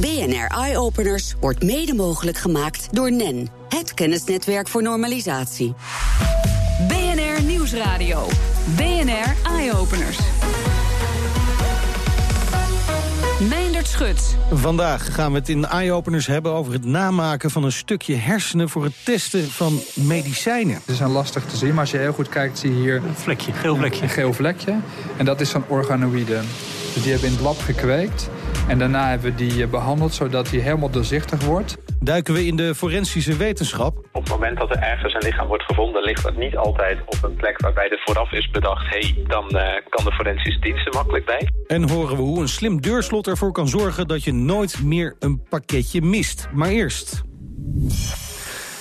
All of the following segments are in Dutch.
BNR Eye Openers wordt mede mogelijk gemaakt door NEN, het kennisnetwerk voor normalisatie. BNR Nieuwsradio. BNR Eye Openers. Meindert Schut. Vandaag gaan we het in de eye-openers hebben over het namaken van een stukje hersenen voor het testen van medicijnen. Ze zijn lastig te zien, maar als je heel goed kijkt zie je hier Een vlekje, geel vlekje. een geel vlekje. En dat is zo'n organoïde. Dus die hebben in het lab gekweekt. En daarna hebben we die eh, behandeld zodat die helemaal doorzichtig wordt. Duiken we in de forensische wetenschap. Op het moment dat er ergens een lichaam wordt gevonden, ligt dat niet altijd op een plek waarbij er vooraf is bedacht: hé, hey, dan eh, kan de forensische dienst er makkelijk bij. En horen we hoe een slim deurslot ervoor kan zorgen dat je nooit meer een pakketje mist. Maar eerst...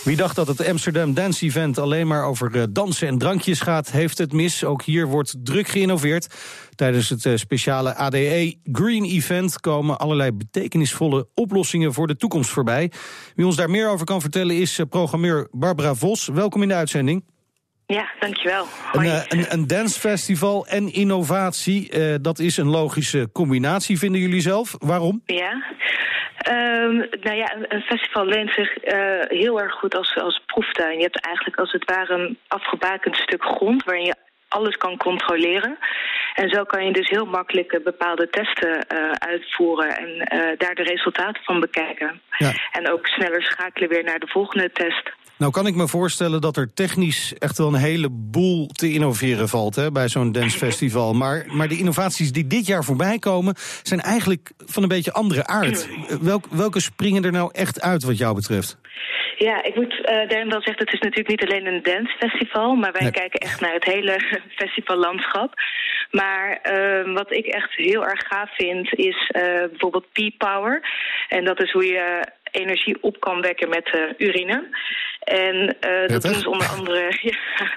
Wie dacht dat het Amsterdam Dance Event alleen maar over eh, dansen en drankjes gaat, heeft het mis. Ook hier wordt druk geïnnoveerd. Tijdens het eh, speciale ADE Green Event komen allerlei betekenisvolle oplossingen voor de toekomst voorbij. Wie ons daar meer over kan vertellen is eh, programmeur Barbara Vos. Welkom in de uitzending. Ja, dankjewel. Hoi. eh, een, een dancefestival en innovatie, eh, dat is een logische combinatie, vinden jullie zelf. Waarom? Ja. Ehm, nou ja, een, festival leent zich eh, heel erg goed als, als proeftuin. Je hebt eigenlijk als het ware een afgebakend stuk grond waarin je alles kan controleren. En zo kan je dus heel makkelijk bepaalde testen uitvoeren en daar de resultaten van bekijken. Ja. En ook sneller schakelen weer naar de volgende test. Nou kan ik me voorstellen dat er technisch echt wel een heleboel te innoveren valt hè, bij zo'n dancefestival. Maar, maar de innovaties die dit jaar voorbij komen zijn eigenlijk van een beetje andere aard. Welk, welke springen er nou echt uit wat jou betreft? Ja, ik moet daarin wel zeggen, het is natuurlijk niet alleen een dancefestival, maar wij Nee. kijken echt naar het hele festivallandschap. Maar eh, wat ik echt heel erg gaaf vind, is eh, bijvoorbeeld P-Power. En dat is hoe je energie op kan wekken met eh, urine. En eh, dat doen ze onder andere. ja.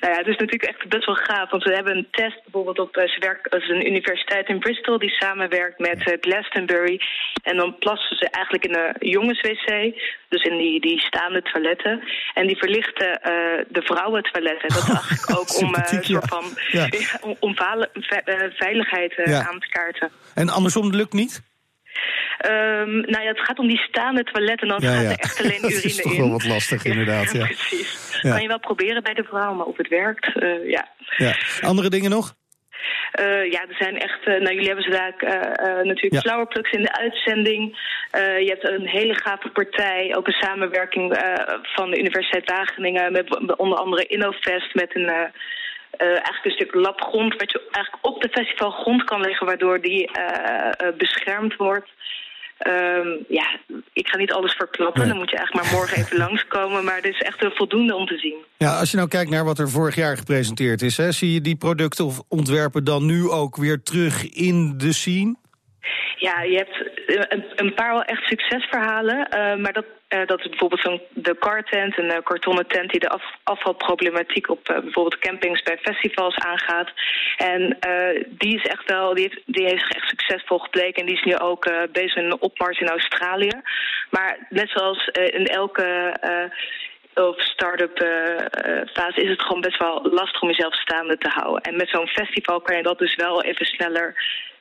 Nou ja, het is natuurlijk echt best wel gaaf. Want we hebben een test bijvoorbeeld op. eh, ze werkt als een universiteit in Bristol die samenwerkt met eh, Glastonbury. En dan plassen ze eigenlijk in een jongenswc. Dus in die, die staande toiletten. En die verlichten eh, de vrouwentoiletten. Dat is eigenlijk ook om, een soort van, Ja. ja, om, om veiligheid aan te kaarten. En andersom lukt niet? Ehm, nou ja, het gaat om die staande toiletten. Dan Ja, gaat ja. er echt alleen Dat urine is toch in. wel wat lastig, inderdaad, ja. precies. Kan je wel proberen bij de vrouw, maar of het werkt, eh, ja. Ja. Andere dingen nog? Eh, ja, er zijn echt. eh, nou, jullie hebben eh, eh, natuurlijk Ja. Flowerplugs in de uitzending. Je hebt een hele gave partij, ook een samenwerking van de Universiteit Wageningen met onder andere InnoFest met een. eigenlijk een stuk labgrond, wat je eigenlijk op de festivalgrond kan leggen, waardoor die beschermd wordt. Ehm, ja, ik ga niet alles verklappen, Nee. dan moet je eigenlijk maar morgen even langskomen. Maar het is echt wel voldoende om te zien. Ja, als je nou kijkt naar wat er vorig jaar gepresenteerd is, hè, zie je die producten of ontwerpen dan nu ook weer terug in de scene? Ja, je hebt eh, een, paar wel echt succesverhalen. eh, maar dat, eh, dat is bijvoorbeeld zo'n de car tent, een kartonnen tent die de af, afvalproblematiek op bijvoorbeeld campings bij festivals aangaat. En die is echt wel, die heeft, die heeft zich echt succesvol gebleken. En die is nu ook bezig met een opmars in Australië. Maar net zoals in elke. of start-up fase is het gewoon best wel lastig om jezelf staande te houden. En met zo'n festival kan je dat dus wel even sneller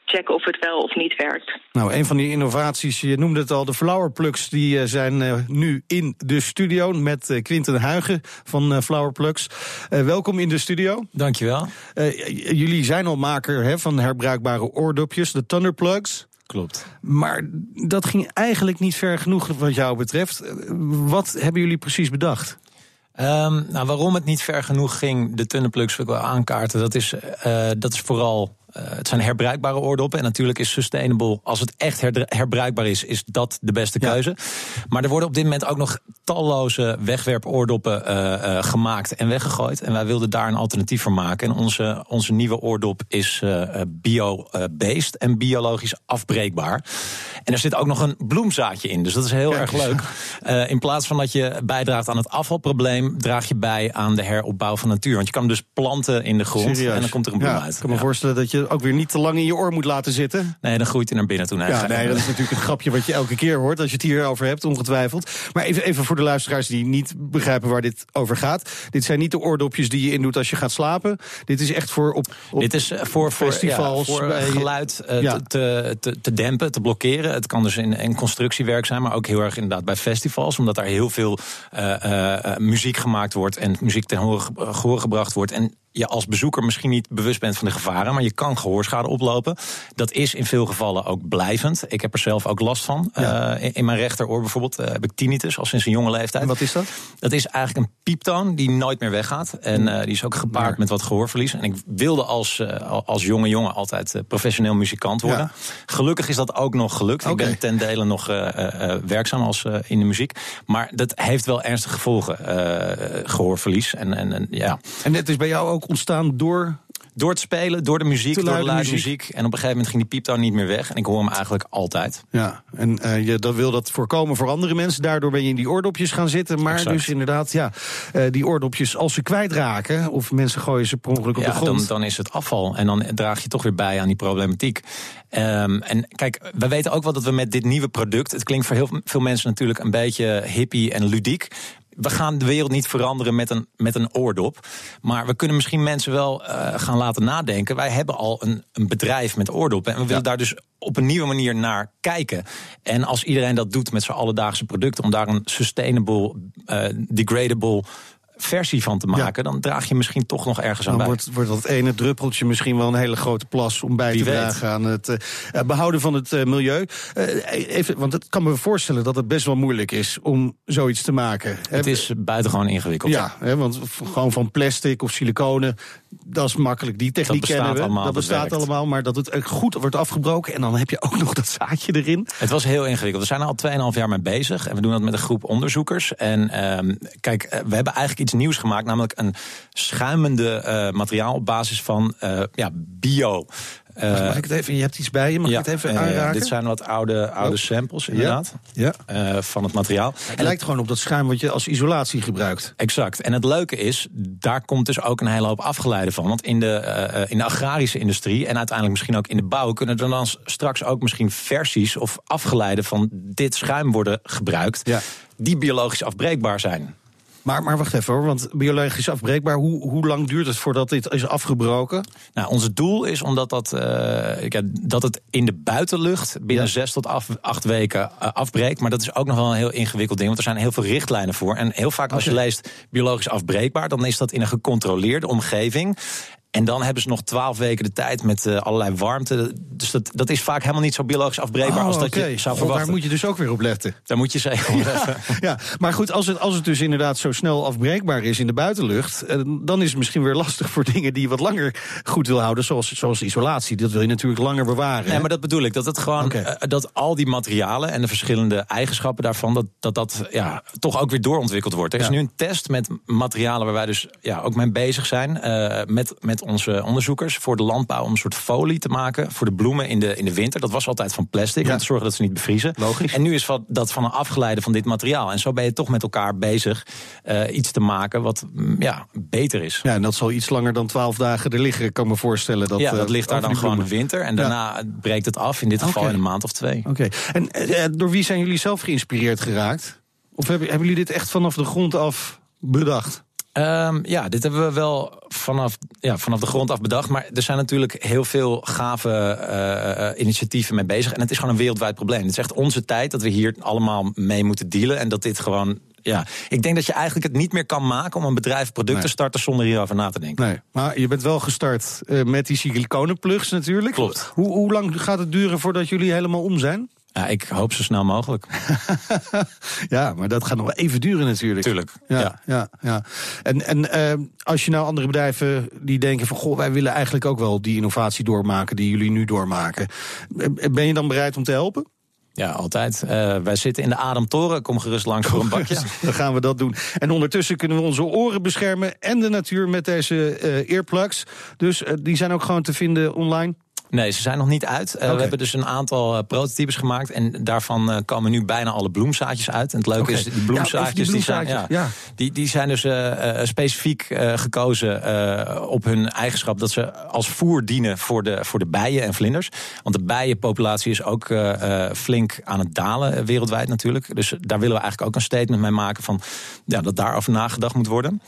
checken of het wel of niet werkt. Nou, een van die innovaties, je noemde het al, de Flowerplugs, die eh, zijn eh, nu in de studio met eh, Quinten Huigen van eh, Flowerplugs. Eh, welkom in de studio. Dankjewel. Eh, jullie zijn al maker hè, van herbruikbare oordopjes, de Thunderplugs. Klopt. Maar dat ging eigenlijk niet ver genoeg wat jou betreft. Wat hebben jullie precies bedacht? Ehm, nou, waarom het niet ver genoeg ging, de tunnelplugs wil ik wel aankaarten. Dat is, eh, dat is vooral, het zijn herbruikbare oordoppen. En natuurlijk is sustainable, als het echt her- herbruikbaar is, is dat de beste Ja. keuze. Maar er worden op dit moment ook nog talloze wegwerpoordoppen eh, eh, gemaakt en weggegooid. En wij wilden daar een alternatief voor maken. En onze, onze nieuwe oordop is eh, eh, bio-based en biologisch afbreekbaar. En er zit ook nog een bloemzaadje in, dus dat is heel Kijk erg leuk. Eh, in plaats van dat je bijdraagt aan het afvalprobleem, draag je bij aan de heropbouw van natuur. Want je kan dus planten in de grond Serieus? en dan komt er een bloem ja, uit. Ik kan me Ja. voorstellen dat je ook weer niet te lang in je oor moet laten zitten. Nee, dan groeit hij naar binnen toe. Ja, nee, dat is natuurlijk een grapje wat je elke keer hoort als je het hierover hebt, ongetwijfeld. Maar even, even voor de luisteraars die niet begrijpen waar dit over gaat. Dit zijn niet de oordopjes die je indoet als je gaat slapen. Dit is echt voor op, op Dit is eh, voor, voor, festivals, ja, voor bij- geluid eh, Ja. te, te, te, dempen, te blokkeren. Het kan dus in, in constructiewerk zijn, maar ook heel erg inderdaad bij festivals. Omdat daar heel veel uh, muziek gemaakt wordt en muziek ten horen gebracht wordt. En je als bezoeker misschien niet bewust bent van de gevaren, maar je kan gehoorschade oplopen. Dat is in veel gevallen ook blijvend. Ik heb er zelf ook last van. Ja. Uh, in, mijn rechteroor bijvoorbeeld uh, heb ik tinnitus al sinds een jonge leeftijd. En wat is dat? Dat is eigenlijk een pieptoon die nooit meer weggaat. En uh, die is ook gepaard ja. met wat gehoorverlies. En ik wilde als, als jonge jongen altijd professioneel muzikant worden. Ja. Gelukkig is dat ook nog gelukt. Okay. Ik ben ten dele nog werkzaam als in de muziek. Maar dat heeft wel ernstige gevolgen. gehoorverlies. En, en, en, ja. en het is bij jou ook ontstaan door door het spelen, door de muziek, door de luide muziek. En op een gegeven moment ging die pieptoon niet meer weg. En ik hoor hem eigenlijk altijd. Ja, en uh, je dat wil dat voorkomen voor andere mensen. Daardoor ben je in die oordopjes gaan zitten. Maar exact. dus inderdaad, ja, uh, die oordopjes, als ze kwijtraken... of mensen gooien ze per ongeluk op ja, de grond... Dan, dan is het afval. En dan draag je toch weer bij aan die problematiek. Um, en kijk, we weten ook wel dat we met dit nieuwe product... het klinkt voor heel veel mensen natuurlijk een beetje hippie en ludiek we gaan de wereld niet veranderen met een, met een oordop. Maar we kunnen misschien mensen wel uh, gaan laten nadenken. Wij hebben al een, een bedrijf met oordoppen. En we willen ja. daar dus op een nieuwe manier naar kijken. En als iedereen dat doet met zijn alledaagse producten... om daar een sustainable, uh, degradable versie van te maken, ja. dan draag je misschien toch nog ergens aan bij. Wordt, wordt dat ene druppeltje misschien wel een hele grote plas om bij Wie te weet. dragen aan het uh, behouden van het uh, milieu. Uh, even, want het kan me voorstellen dat het best wel moeilijk is om zoiets te maken. Het He, is buitengewoon ingewikkeld. Ja, hè, want gewoon van plastic of siliconen, dat is makkelijk. Die techniek dat kennen we. Allemaal, dat bestaat allemaal, maar dat het goed wordt afgebroken en dan heb je ook nog dat zaadje erin. Het was heel ingewikkeld. We zijn er al 2,5 jaar mee bezig en we doen dat met een groep onderzoekers. En um, kijk, we hebben eigenlijk iets nieuws gemaakt, namelijk een schuimende uh, materiaal op basis van uh, ja, bio. Uh, mag, ik het even? Je hebt iets bij je. Mag ja, ik het even aanraken? dit zijn wat oude, oude oh. samples, inderdaad. Ja. ja. van het materiaal. Het en lijkt gewoon op dat schuim wat je als isolatie gebruikt. Exact. En het leuke is, daar komt dus ook een hele hoop afgeleide van. Want in de, in de agrarische industrie en uiteindelijk misschien ook in de bouw... kunnen er dan straks ook misschien versies of afgeleiden van dit schuim worden gebruikt... Ja. die biologisch afbreekbaar zijn. Maar, maar wacht even hoor, want biologisch afbreekbaar, hoe, hoe lang duurt het voordat dit is afgebroken? Nou, ons doel is omdat dat, uh, dat het in de buitenlucht binnen ja. zes tot af, acht weken uh, afbreekt. Maar dat is ook nog wel een heel ingewikkeld ding, want er zijn heel veel richtlijnen voor. En heel vaak als je leest biologisch afbreekbaar, dan is dat in een gecontroleerde omgeving. En dan hebben ze nog twaalf weken de tijd met uh, allerlei warmte. Dus dat, dat is vaak helemaal niet zo biologisch afbreekbaar oh, als dat okay. je zou verwachten. Oh, daar moet je dus ook weer op letten. Daar moet je zeker op letten. Ja, ja. maar goed, als het, als het dus inderdaad zo snel afbreekbaar is in de buitenlucht... Uh, dan is het misschien weer lastig voor dingen die je wat langer goed wil houden. Zoals, zoals isolatie, dat wil je natuurlijk langer bewaren. Nee, maar dat bedoel ik. Dat, het gewoon, okay. uh, dat al die materialen en de verschillende eigenschappen daarvan... dat dat, dat ja, toch ook weer doorontwikkeld wordt. Er is ja. nu een test met materialen waar wij dus ja, ook mee bezig zijn... Met, met onze onderzoekers voor de landbouw om een soort folie te maken voor de bloemen in de, in de winter. Dat was altijd van plastic, ja. om te zorgen dat ze niet bevriezen. Logisch. En nu is van, dat van een afgeleide van dit materiaal. En zo ben je toch met elkaar bezig uh, iets te maken wat ja, beter is. Ja, en dat zal iets langer dan twaalf dagen er liggen, kan me voorstellen. Dat, ja, dat uh, ligt daar dan gewoon de winter. En daarna ja. breekt het af, in dit geval okay. in een maand of twee. Oké. Okay. En uh, door wie zijn jullie zelf geïnspireerd geraakt? Of hebben, hebben jullie dit echt vanaf de grond af bedacht? Um, ja, dit hebben we wel vanaf, ja, vanaf de grond af bedacht. Maar er zijn natuurlijk heel veel gave uh, initiatieven mee bezig. En het is gewoon een wereldwijd probleem. Het is echt onze tijd dat we hier allemaal mee moeten dealen. En dat dit gewoon. Ja, ik denk dat je eigenlijk het niet meer kan maken om een bedrijf product nee. te starten zonder hierover na te denken. Nee, maar je bent wel gestart uh, met die siliconenplugs natuurlijk. Klopt. Hoe, hoe lang gaat het duren voordat jullie helemaal om zijn? Ja, ik hoop zo snel mogelijk. ja, maar dat gaat nog even duren natuurlijk. Tuurlijk. Ja, ja. ja, ja. En, en uh, als je nou andere bedrijven die denken van... goh, wij willen eigenlijk ook wel die innovatie doormaken... die jullie nu doormaken. Ben je dan bereid om te helpen? Ja, altijd. Uh, wij zitten in de Ademtoren. Kom gerust langs voor een bakje. Dan gaan we dat doen. En ondertussen kunnen we onze oren beschermen... en de natuur met deze uh, earplugs. Dus die zijn ook gewoon te vinden online? Nee, ze zijn nog niet uit. Okay. We hebben dus een aantal uh, prototypes gemaakt. En daarvan uh, komen nu bijna alle bloemzaadjes uit. En het leuke okay. is, die bloemzaadjes, ja, die, bloemzaadjes die, zijn, ja, ja. Die, die zijn dus specifiek gekozen op hun eigenschap... dat ze als voer dienen voor de, voor de bijen en vlinders. Want de bijenpopulatie is ook flink aan het dalen wereldwijd natuurlijk. Dus daar willen we eigenlijk ook een statement mee maken... van ja, dat daarover nagedacht moet worden.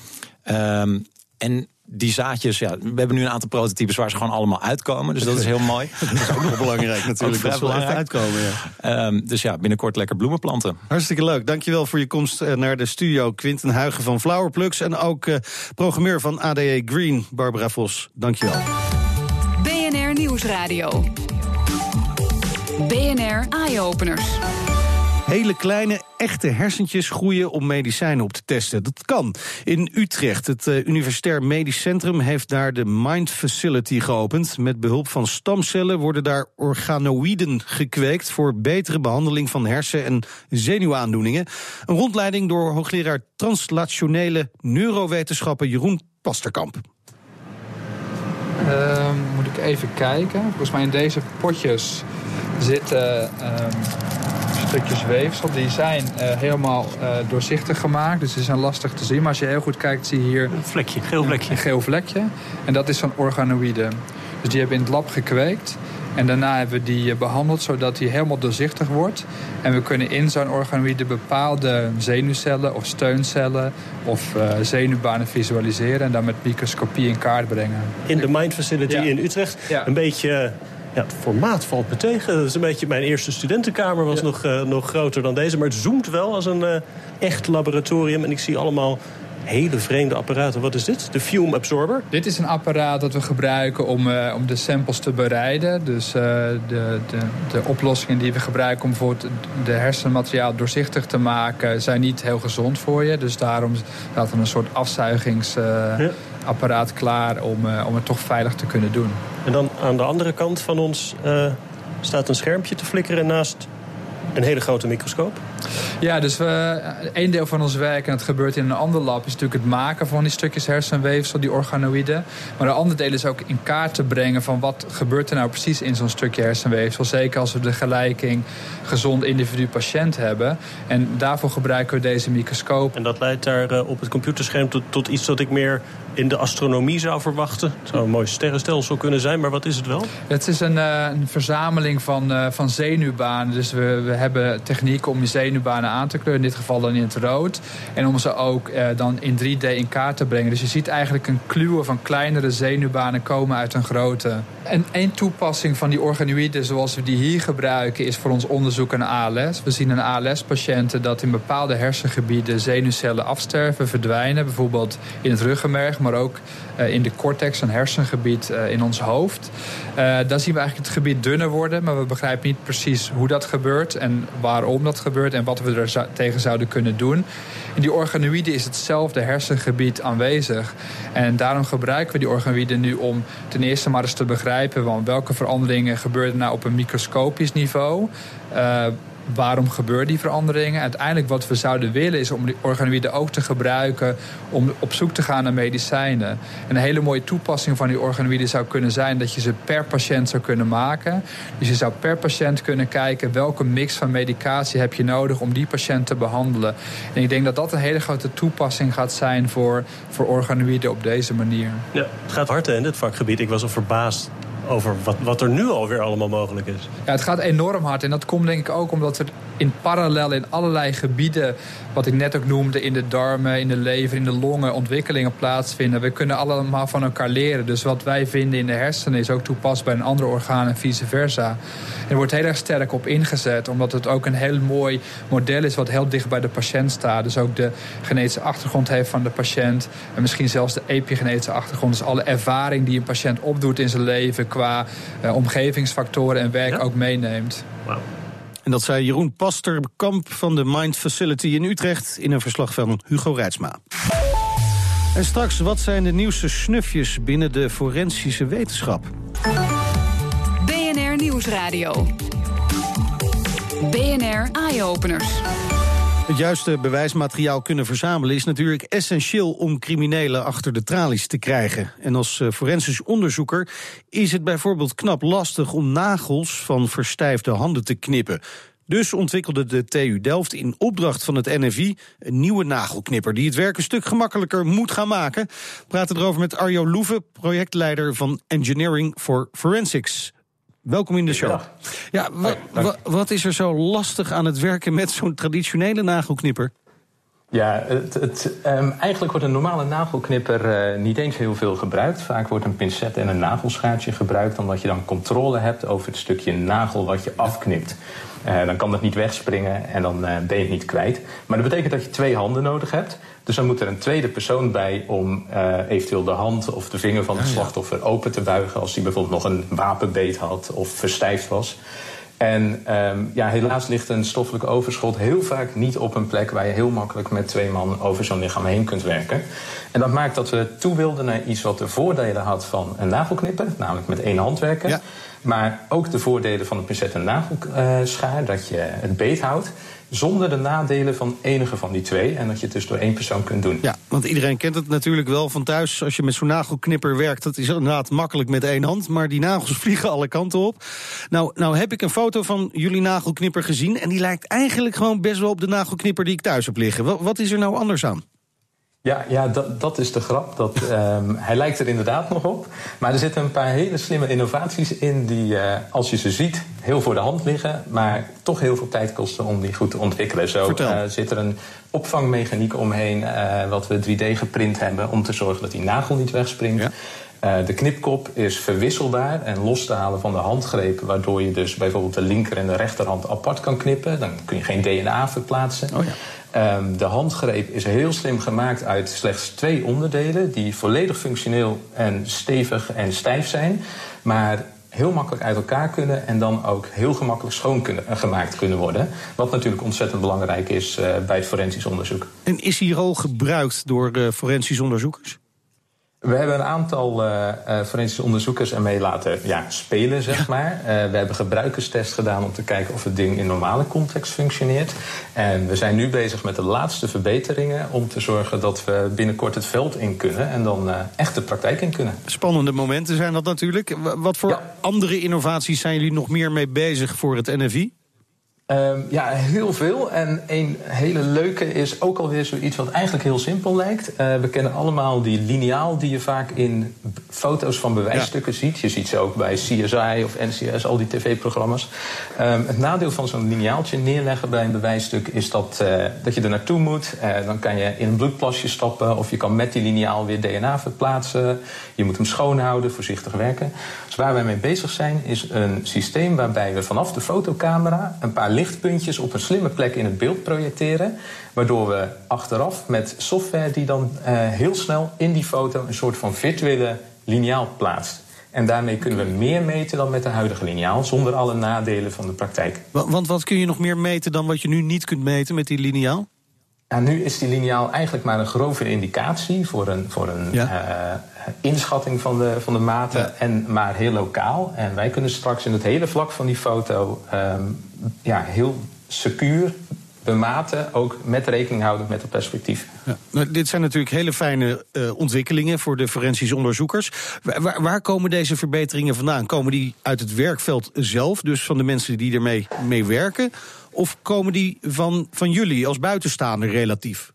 Um, en die zaadjes, ja, we hebben nu een aantal prototypes waar ze gewoon allemaal uitkomen. Dus dat is heel mooi. Dat is ook nog belangrijk natuurlijk. Ook Dat vrij ze wel echt belangrijk. uitkomen, ja. Ehm, dus ja, binnenkort lekker bloemen planten. Hartstikke leuk. Dankjewel voor je komst eh, naar de studio. Quinten Huigen van Flowerplugs en ook eh, programmeur van ADE Green, Barbara Vos. Dankjewel. BNR Nieuwsradio. BNR Eye-Openers. Hele kleine, echte hersentjes groeien om medicijnen op te testen. Dat kan. In Utrecht, het eh, Universitair Medisch Centrum, heeft daar de Mind Facility geopend. Met behulp van stamcellen worden daar organoïden gekweekt voor betere behandeling van hersen- en zenuwaandoeningen. Een rondleiding door hoogleraar translationele neurowetenschappen Jeroen Pasterkamp. Ehm, moet ik even kijken. Volgens mij in deze potjes zitten ehm, stukjes weefsel. Die zijn eh, helemaal eh, doorzichtig gemaakt. Dus die zijn lastig te zien. Maar als je heel goed kijkt, zie je hier Een vlekje, geel vlekje. een geel vlekje. En dat is zo'n organoïde. Dus die hebben we in het lab gekweekt. En daarna hebben we die eh, behandeld zodat die helemaal doorzichtig wordt. En we kunnen in zo'n organoïde bepaalde zenuwcellen of steuncellen of eh, zenuwbanen visualiseren. En dan met microscopie in kaart brengen. In de Mind Facility Ja. in Utrecht. Ja. Een beetje... Ja, het formaat valt me tegen. Dat is een beetje, mijn eerste studentenkamer was Ja. nog, eh, nog groter dan deze. Maar het zoomt wel als een eh, echt laboratorium. En ik zie allemaal hele vreemde apparaten. Wat is dit? De Fume Absorber. Dit is een apparaat dat we gebruiken om, eh, om de samples te bereiden. Dus de, de, de oplossingen die we gebruiken om bijvoorbeeld de hersenmateriaal doorzichtig te maken... zijn niet heel gezond voor je. Dus daarom staat er een soort afzuigingsapparaat klaar om, eh, om het toch veilig te kunnen doen. En dan aan de andere kant van ons eh, staat een schermpje te flikkeren naast een hele grote microscoop. Ja, dus we, een deel van ons werk, en dat gebeurt in een ander lab... is natuurlijk het maken van die stukjes hersenweefsel, die organoïden. Maar een ander deel is ook in kaart te brengen... van wat gebeurt er nou precies in zo'n stukje hersenweefsel. Zeker als we de gelijking gezond individu-patiënt hebben. En daarvoor gebruiken we deze microscoop. En dat leidt daar eh, op het computerscherm tot, tot iets dat ik meer in de astronomie zou verwachten. Het zou een mooi sterrenstelsel kunnen zijn, maar wat is het wel? Het is een, eh, een verzameling van, eh, van zenuwbanen. Dus we, we hebben technieken om die zenuwbanen aan te kleuren. In dit geval dan in het rood. En om ze ook eh, dan in 3D in kaart te brengen. Dus je ziet eigenlijk een kluwe van kleinere zenuwbanen komen uit een grote. En één toepassing van die organoïden zoals we die hier gebruiken... is voor ons onderzoek aan ALS. We zien in ALS-patiënten dat in bepaalde hersengebieden... zenuwcellen afsterven, verdwijnen. Bijvoorbeeld in het ruggenmerg, maar ook in de cortex, een hersengebied eh, in ons hoofd. Eh, dan zien we eigenlijk het gebied dunner worden, maar we begrijpen niet precies hoe dat gebeurt en waarom dat gebeurt en wat we er tegen zouden kunnen doen. In die organoïden is hetzelfde hersengebied aanwezig. En daarom gebruiken we die organoïden nu om ten eerste maar eens te begrijpen van welke veranderingen gebeuren nou op een microscopisch niveau. Eh, waarom gebeuren die veranderingen? Uiteindelijk wat we zouden willen is om die organoïden ook te gebruiken om op zoek te gaan naar medicijnen. En een hele mooie toepassing van die organoïden zou kunnen zijn dat je ze per patiënt zou kunnen maken. Dus je zou per patiënt kunnen kijken welke mix van medicatie heb je nodig om die patiënt te behandelen. En ik denk dat dat een hele grote toepassing gaat zijn voor, voor organoïden op deze manier. Ja, het gaat hard hè, in dit vakgebied. Ik was al verbaasd over wat, wat er nu alweer allemaal mogelijk is. Ja, het gaat enorm hard. En dat komt denk ik ook omdat er in parallel in allerlei gebieden... wat ik net ook noemde, in de darmen, in de lever, in de longen... ontwikkelingen plaatsvinden. We kunnen allemaal van elkaar leren. Dus wat wij vinden in de hersenen is ook toepasbaar in andere organen en vice versa. En er wordt heel erg sterk op ingezet... omdat het ook een heel mooi model is wat heel dicht bij de patiënt staat. Dus ook de genetische achtergrond heeft van de patiënt... en misschien zelfs de epigenetische achtergrond. Dus alle ervaring die een patiënt opdoet in zijn leven... qua eh, omgevingsfactoren en werk Ja? ook meeneemt. En dat zei Jeroen Pasterkamp van de Mind Facility in Utrecht... in een verslag van Hugo Reitsma. En straks, wat zijn de nieuwste snufjes binnen de forensische wetenschap? BNR Nieuwsradio. BNR Eye-Openers. Het juiste bewijsmateriaal kunnen verzamelen is natuurlijk essentieel om criminelen achter de tralies te krijgen. En als eh, forensisch onderzoeker is het bijvoorbeeld knap lastig om nagels van verstijfde handen te knippen. Dus ontwikkelde de TU Delft in opdracht van het NFI een nieuwe nagelknipper die het werk een stuk gemakkelijker moet gaan maken. We praten erover met Arjo Loeve, projectleider van Engineering for Forensics. Welkom in de show. Ja, wa- wa- wat is er zo lastig aan het werken met zo'n traditionele nagelknipper? Ja, het, het, um, eigenlijk wordt een normale nagelknipper uh, niet eens heel veel gebruikt. Vaak wordt een pincet en een nagelschaartje gebruikt, omdat je dan controle hebt over het stukje nagel wat je afknipt. Uh, dan kan dat niet wegspringen en dan uh, ben je het niet kwijt. Maar dat betekent dat je twee handen nodig hebt. Dus dan moet er een tweede persoon bij om eventueel de hand of de vinger van het slachtoffer open te buigen. als die bijvoorbeeld nog een wapenbeet had of verstijfd was. En um, ja, helaas ligt een stoffelijk overschot heel vaak niet op een plek waar je heel makkelijk met twee man over zo'n lichaam heen kunt werken. En dat maakt dat we toe wilden naar iets wat de voordelen had van een nagelknipper, namelijk met één hand werken. Ja. Maar ook de voordelen van een pincet en nagelschaar, dat je het beet houdt zonder de nadelen van enige van die twee. En dat je het dus door één persoon kunt doen. Ja, want iedereen kent het natuurlijk wel van thuis. Als je met zo'n nagelknipper werkt, dat is inderdaad makkelijk met één hand. Maar die nagels vliegen alle kanten op. Nou, nou heb ik een foto van jullie nagelknipper gezien. En die lijkt eigenlijk gewoon best wel op de nagelknipper die ik thuis heb liggen. Wat, wat is er nou anders aan? Ja, ja dat, dat is de grap. Dat, um, hij lijkt er inderdaad nog op. Maar er zitten een paar hele slimme innovaties in die, uh, als je ze ziet, heel voor de hand liggen. Maar toch heel veel tijd kosten om die goed te ontwikkelen. Zo uh, zit er een opvangmechaniek omheen, uh, wat we 3D geprint hebben, om te zorgen dat die nagel niet wegspringt. Ja. Uh, de knipkop is verwisselbaar en los te halen van de handgreep, waardoor je dus bijvoorbeeld de linker en de rechterhand apart kan knippen. Dan kun je geen DNA verplaatsen. Oh ja. Um, de handgreep is heel slim gemaakt uit slechts twee onderdelen... die volledig functioneel en stevig en stijf zijn... maar heel makkelijk uit elkaar kunnen... en dan ook heel gemakkelijk schoon kunnen, uh, gemaakt kunnen worden. Wat natuurlijk ontzettend belangrijk is uh, bij het forensisch onderzoek. En is hier al gebruikt door uh, forensisch onderzoekers? We hebben een aantal uh, forensische onderzoekers ermee laten ja, spelen, zeg maar. Uh, we hebben gebruikerstest gedaan om te kijken of het ding in normale context functioneert. En we zijn nu bezig met de laatste verbeteringen om te zorgen dat we binnenkort het veld in kunnen en dan echt de praktijk in kunnen. Spannende momenten zijn dat natuurlijk. Wat voor ja. andere innovaties zijn jullie nog meer mee bezig voor het NFI? Um, ja, heel veel. En een hele leuke is ook alweer zoiets wat eigenlijk heel simpel lijkt. Uh, we kennen allemaal die lineaal die je vaak in foto's van bewijsstukken ja. ziet. Je ziet ze ook bij CSI of NCS, al die tv-programma's. Um, het nadeel van zo'n lineaaltje neerleggen bij een bewijsstuk is dat, uh, dat je er naartoe moet. Uh, dan kan je in een bloedplasje stappen of je kan met die lineaal weer DNA verplaatsen. Je moet hem schoonhouden, voorzichtig werken. Dus waar wij mee bezig zijn is een systeem waarbij we vanaf de fotocamera een paar lichtpuntjes op een slimme plek in het beeld projecteren. Waardoor we achteraf met software die dan uh, heel snel in die foto een soort van virtuele liniaal plaatst. En daarmee kunnen we meer meten dan met de huidige liniaal, zonder alle nadelen van de praktijk. Want wat kun je nog meer meten dan wat je nu niet kunt meten met die liniaal? Ja, nu is die liniaal eigenlijk maar een grove indicatie voor een, voor een ja. Inschatting van de, van de maten, ja. en maar heel lokaal. En wij kunnen straks in het hele vlak van die foto um, ja, heel secuur bematen, ook met rekening houden met het perspectief. Ja. Nou, dit zijn natuurlijk hele fijne uh, ontwikkelingen voor de forensische onderzoekers. Waar, waar, komen deze verbeteringen vandaan? Komen die uit het werkveld zelf, dus van de mensen die ermee mee werken? Of komen die van, van jullie als buitenstaander relatief?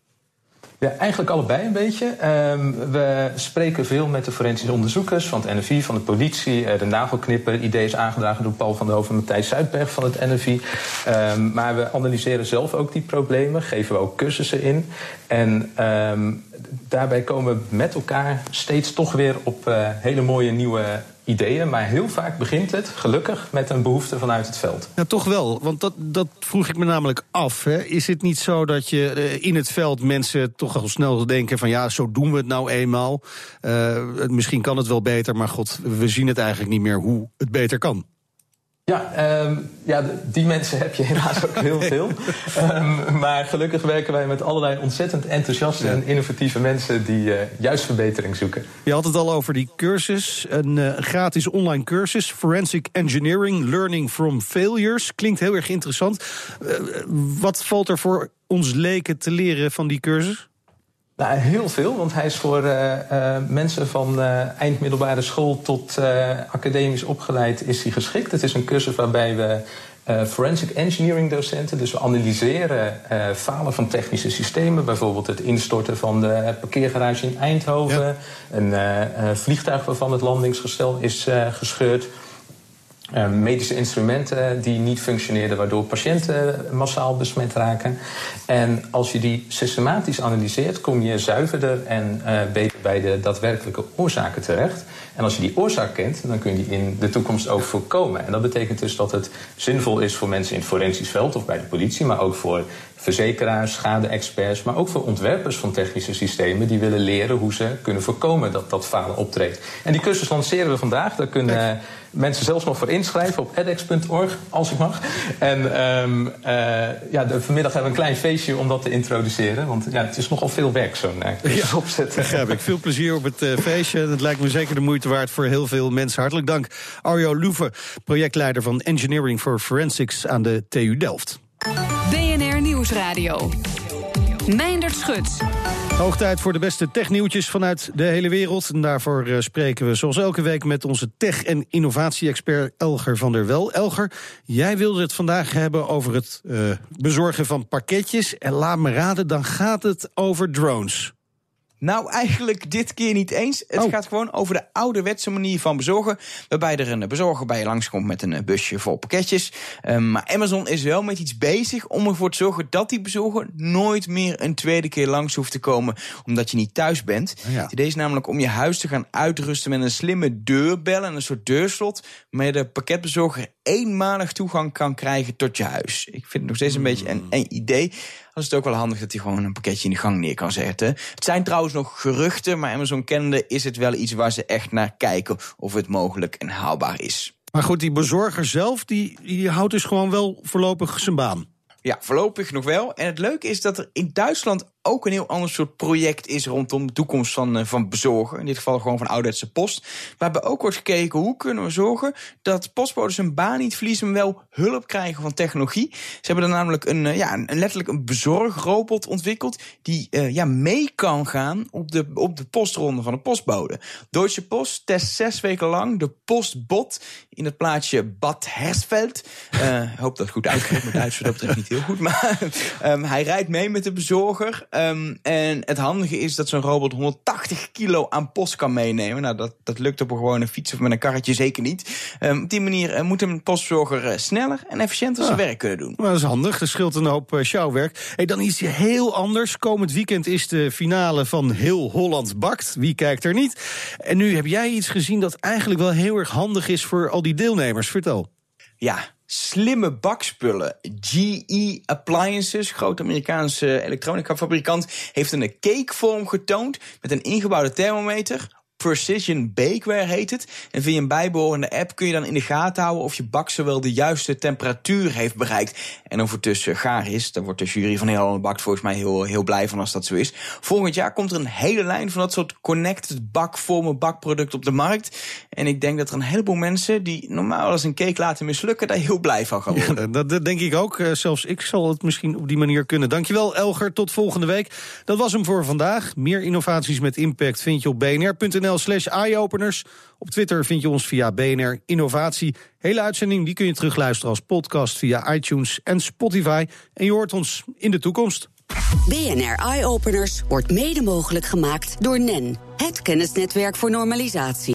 Ja, eigenlijk allebei een beetje. Um, we spreken veel met de forensische onderzoekers van het NFI, van de politie, uh, de nagelknipper. Idee is aangedragen door Paul van der Hoven en Matthijs Zuidberg van het NFI. Um, maar we analyseren zelf ook die problemen, geven we ook cursussen in. En um, daarbij komen we met elkaar steeds toch weer op uh, hele mooie nieuwe ideeën. Maar heel vaak begint het, gelukkig, met een behoefte vanuit het veld. Ja, toch wel. Want dat, dat vroeg ik me namelijk af. Hè. Is het niet zo dat je uh, in het veld mensen toch al snel denken van... ja, zo doen we het nou eenmaal. Uh, misschien kan het wel beter, maar god, we zien het eigenlijk niet meer hoe het beter kan. Ja, um, ja, die mensen heb je helaas ook heel veel. um, maar gelukkig werken wij met allerlei ontzettend enthousiaste ja. en innovatieve mensen die uh, juist verbetering zoeken. Je had het al over die cursus, een uh, gratis online cursus, Forensic Engineering, Learning from Failures. Klinkt heel erg interessant. Uh, wat valt er voor ons leken te leren van die cursus? Nou, heel veel, want hij is voor uh, uh, mensen van uh, eindmiddelbare school tot academisch opgeleid is hij geschikt. Het is een cursus waarbij we forensic engineering docenten, dus we analyseren falen van technische systemen, bijvoorbeeld het instorten van de parkeergarage in Eindhoven, ja. een vliegtuig waarvan het landingsgestel is gescheurd. Uh, medische instrumenten die niet functioneerden, waardoor patiënten massaal besmet raken. En als je die systematisch analyseert, kom je zuiverder en uh, beter bij de daadwerkelijke oorzaken terecht. En als je die oorzaak kent, dan kun je die in de toekomst ook voorkomen. En dat betekent dus dat het zinvol is voor mensen in het forensisch veld of bij de politie, maar ook voor verzekeraars, schade-experts, maar ook voor ontwerpers van technische systemen die willen leren hoe ze kunnen voorkomen dat dat falen optreedt. En die cursus lanceren we vandaag. Daar kunnen mensen zelfs nog voor inschrijven op edX.org, als ik mag. En um, uh, ja, de, vanmiddag hebben we een klein feestje om dat te introduceren. Want ja, het is nogal veel werk, zo'n uh, cursus ja, opzetten. Begrijp ik. Veel plezier op het uh, feestje. Het lijkt me zeker de moeite waard voor heel veel mensen. Hartelijk dank, Arjo Loeven, projectleider van Engineering for Forensics aan de TU Delft. BNR Nieuwsradio. Meindert Schut. Hoog tijd voor de beste technieuwtjes vanuit de hele wereld. En daarvoor uh, spreken we zoals elke week met onze tech- en innovatie-expert Elger van der Wel. Elger, jij wilde het vandaag hebben over het uh, bezorgen van pakketjes. En laat me raden, dan gaat het over drones. Nou, eigenlijk dit keer niet eens. Het oh. gaat gewoon over de ouderwetse manier van bezorgen. Waarbij er een bezorger bij je langskomt met een busje vol pakketjes. Um, maar Amazon is wel met iets bezig om ervoor te zorgen dat die bezorger nooit meer een tweede keer langs hoeft te komen. Omdat je niet thuis bent. Oh ja. Het idee is namelijk om je huis te gaan uitrusten met een slimme deurbel en een soort deurslot. Waarmee de pakketbezorger eenmalig toegang kan krijgen tot je huis. Ik vind het nog steeds een beetje een, een idee dan is het ook wel handig dat hij gewoon een pakketje in de gang neer kan zetten. Het zijn trouwens nog geruchten, maar Amazon kennende is het wel iets waar ze echt naar kijken of het mogelijk en haalbaar is. Maar goed, die bezorger zelf, die, die houdt dus gewoon wel voorlopig zijn baan. Ja, voorlopig nog wel. En het leuke is dat er in Duitsland ook een heel ander soort project is rondom de toekomst van, uh, van bezorgen. In dit geval gewoon van ouderwetse post. Waarbij ook wordt gekeken hoe kunnen we zorgen dat postbodes hun baan niet verliezen, maar wel hulp krijgen van technologie. Ze hebben dan namelijk een, uh, ja, een, letterlijk een bezorgrobot ontwikkeld die uh, ja, mee kan gaan op de, op de postronde van de postbode. Deutsche Post test zes weken lang de postbot in het plaatsje Bad Hersfeld. Ik hoop dat het goed uitgeeft, maar Duits dat betreft niet heel goed. Maar um, hij rijdt mee met de bezorger. Um, en het handige is dat zo'n robot 180 kilo aan post kan meenemen. Nou, dat, dat lukt op een gewone fiets of met een karretje zeker niet. Um, op die manier uh, moet een postzorger uh, sneller en efficiënter ja. zijn werk kunnen doen. Nou, dat is handig, dat scheelt een hoop uh, sjouwwerk. Hey, dan iets heel anders. Komend weekend is de finale van Heel Holland Bakt. Wie kijkt er niet? En nu heb jij iets gezien dat eigenlijk wel heel erg handig is voor al die deelnemers. Vertel. Ja, slimme bakspullen. GE Appliances, groot Amerikaanse elektronica fabrikant, heeft een cakevorm getoond met een ingebouwde thermometer Precision Bakeware heet het. En via een bijbehorende app kun je dan in de gaten houden of je bak wel de juiste temperatuur heeft bereikt. En of het dus gaar is. Daar wordt de jury van heel Bakt volgens mij heel, heel blij van als dat zo is. Volgend jaar komt er een hele lijn van dat soort connected bakvormen, bakproducten op de markt. En ik denk dat er een heleboel mensen die normaal als een cake laten mislukken, daar heel blij van gaan worden. Ja, dat, dat denk ik ook. Uh, zelfs ik zal het misschien op die manier kunnen. Dankjewel Elger, tot volgende week. Dat was hem voor vandaag. Meer innovaties met impact vind je op bnr.nl slash eyeopeners. Op Twitter vind je ons via BNR Innovatie. Hele uitzending die kun je terugluisteren als podcast via iTunes en Spotify. En je hoort ons in de toekomst. BNR Eyeopeners wordt mede mogelijk gemaakt door NEN, het kennisnetwerk voor normalisatie.